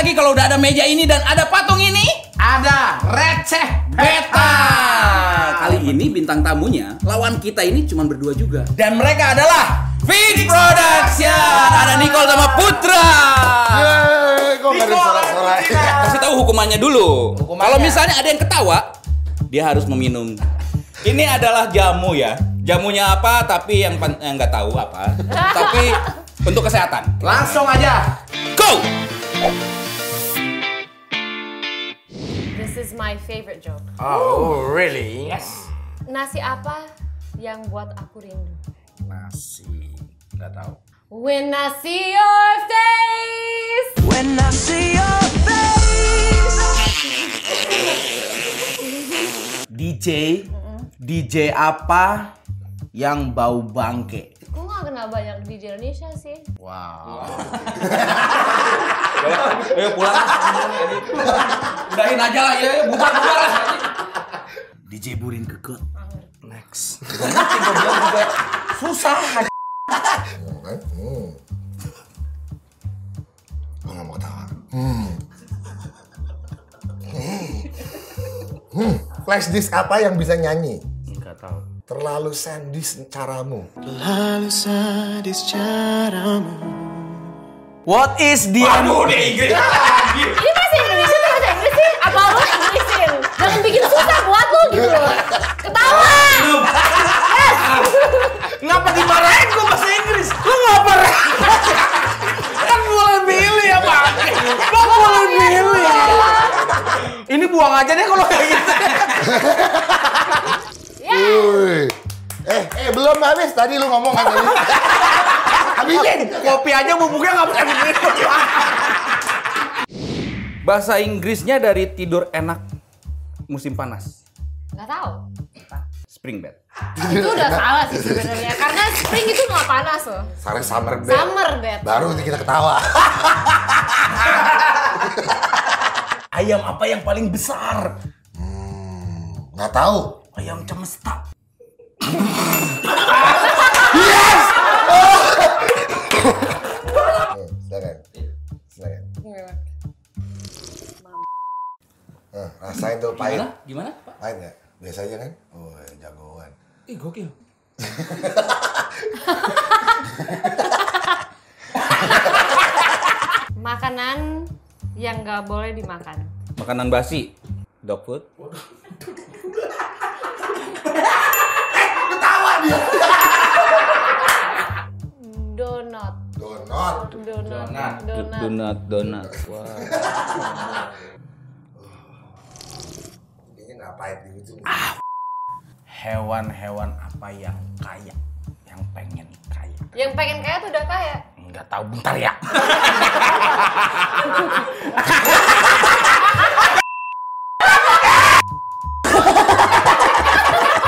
lagi kalau udah ada meja ini dan ada patung ini? Ada receh beta. Kali ini bintang tamunya lawan kita ini cuma berdua juga. Dan mereka adalah Fit Production. Ada Nicole sama Putra. Yeay, kok gak ada sorak-sorai? Kasih tahu hukumannya dulu. Hukumannya. Kalau misalnya ada yang ketawa, dia harus meminum. Ini adalah jamu ya. Jamunya apa? Tapi yang yang nggak tahu apa. tapi untuk kesehatan. Langsung aja. Go. Is my favorite joke. Oh, really? Yes. Nasi apa yang buat aku rindu? Nasi. Nggak tahu. When I see your face. When I see your face. DJ. DJ apa yang bau bangke? Gue gak kenal banyak di Indonesia sih. Wow. Ayo pulang. Udahin aja lah ya, bubar bubar lah. DJ Burin Kekut. Next. Susah. Hmm, kan? Hmm. Gue gak mau ketawa. Hmm. Hmm. Hmm. Flash disk apa yang bisa nyanyi? Nggak tahu. Terlalu sadis caramu. Lalu sadis caramu. What is the Aduh, udah Inggris lagi. Ini bahasa Indonesia tuh bahasa Inggris sih? Apa lu Inggrisin? Jangan bikin susah buat lu gitu loh. Ketawa! Ngapa dimarahin gua bahasa Inggris? Lu ngapa Kan boleh milih ya Pak. Lu boleh milih. Ini buang aja deh kalau kayak gitu. Ya. Eh, eh belum habis. Tadi lu ngomong kan tadi. Habisin. Kopi aja bubuknya nggak pakai begitu. Bahasa Inggrisnya dari tidur enak musim panas. Gak tahu. Spring bed. Itu udah salah sih sebenarnya. Karena spring itu gak panas loh. Sekarang summer bed. Summer bed. Baru nanti kita ketawa. Ayam apa yang paling besar? Hmm, nggak tahu. Ayam cemesta. Pahit nggak? Biasa aja kan? Oh, jagoan. Ih, gokil. Makanan yang gak boleh dimakan. Makanan basi. Dog food. Donat. Donat. Donat. Donat. Donat, donat. Wah. Ini nggak pahit gitu. Hewan-hewan apa yang kaya? Yang pengen kaya? Yang pengen kaya tuh udah kaya. Nggak tahu bentar ya.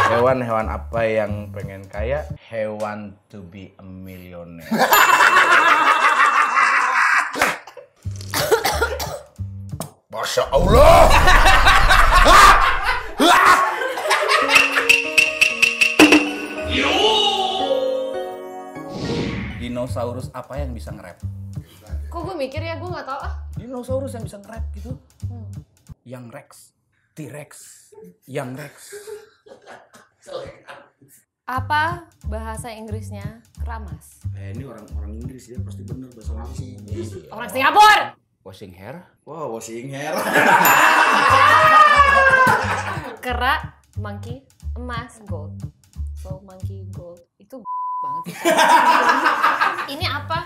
Hewan-hewan apa yang pengen kaya? Hewan to be a millionaire. Masya Allah. Dinosaurus apa yang bisa nge-rap? Kok gue mikir ya gue gak tahu ah. Dinosaurus yang bisa nge-rap gitu. Yang Rex. T-Rex. Yang Rex. Apa bahasa Inggrisnya keramas? Eh, ini orang-orang Inggris ya, pasti bener bahasa Inggris. Orang Singapura. Washing hair? Wow, washing hair. Kera, monkey, emas, gold. So monkey, gold. Itu banget sih. Ini apa?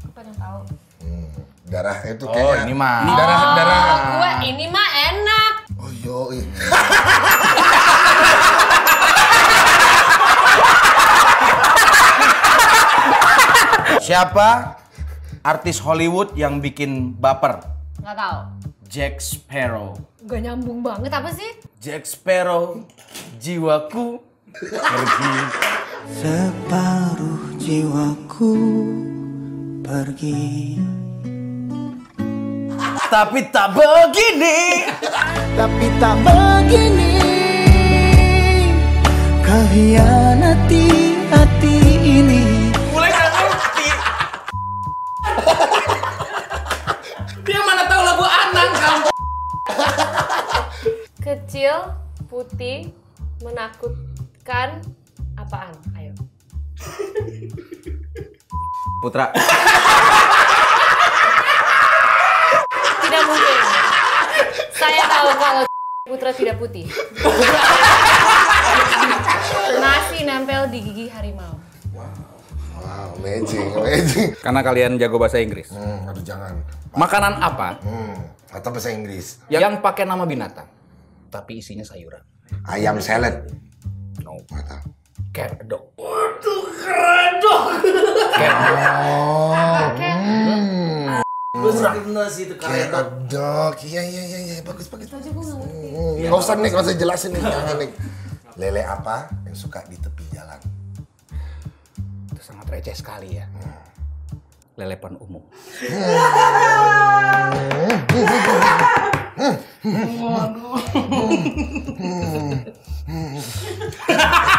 Gue pengen tahu. Hmm, darah itu Oh, kayaknya. ini mah. Darah darah. Oh, gue ini mah enak. Oh yo. Siapa artis Hollywood yang bikin baper? Gak tahu. Jack Sparrow. Gak nyambung banget apa sih? Jack Sparrow, jiwaku pergi. Separuh jiwaku pergi. Tapi tak begini. Tapi tak begini. Kehianati hati ini. Mulai gak kan? Dia mana tahu lagu Anang kamu Kecil, putih, menakutkan apaan? Ayo. Putra. Tidak mungkin. Saya tahu kalau putra tidak putih. Masih nempel di gigi harimau. Wow, amazing, amazing. Karena kalian jago bahasa Inggris. Hmm, aduh jangan. Makanan apa Hmm, atau bahasa Inggris. yang pakai nama binatang tapi isinya sayuran? Ayam salad. No. Tahu. Cat dog. Waduh, keren dong. Cat dog. Oh, Benar sih itu kayak dog. Iya, iya, iya, iya, bagus, bagus. Aja gue nggak ngerti. Hmm, Nggak usah nih, nggak usah jelasin nih, jangan nih. Lele apa yang suka di tepi jalan? Itu sangat receh sekali ya. Lelepan umum. Cepetan,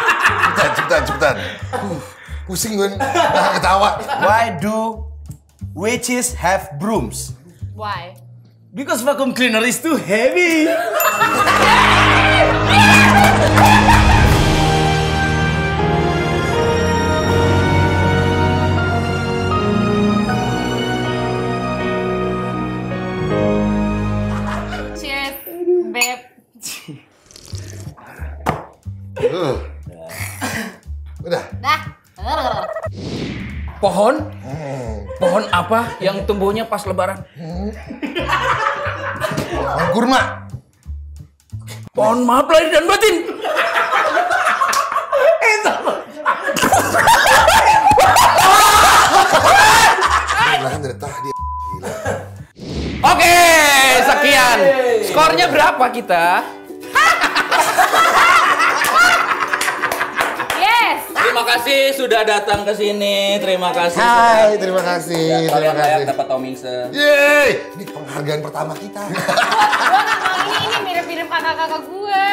cepetan, cepetan. Uh, pusing gue nah, ketawa. Why do witches have brooms? Why? Because vacuum cleaner is too heavy. Cheers, beb. Uh. Pohon? Pohon apa yang tumbuhnya pas lebaran? Pohon kurma. Pohon maaf lahir dan batin. Dari tadi. Oke, sekian. Skornya berapa kita? Terima kasih sudah datang ke sini. Terima kasih. Hai, terima kasih, terima Kalian layak kasih. dapat Tomingse. Yeay, ini penghargaan pertama kita. Nggak mau ini ini mirip-mirip kakak-kakak gue.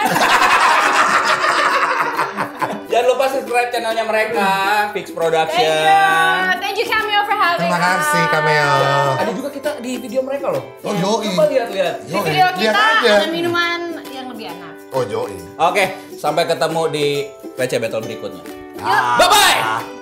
Jangan lupa subscribe channelnya mereka, Fix Thank Production. you, thank you Cameo for having Terima kasih. Cameo. Ada juga kita di video mereka loh. Oh, yoi. Coba lihat-lihat. Di Yoi, video lihat kita aja. ada minuman yang lebih enak. Oh, Joey. Oke, sampai ketemu di PC Battle berikutnya. 拜拜!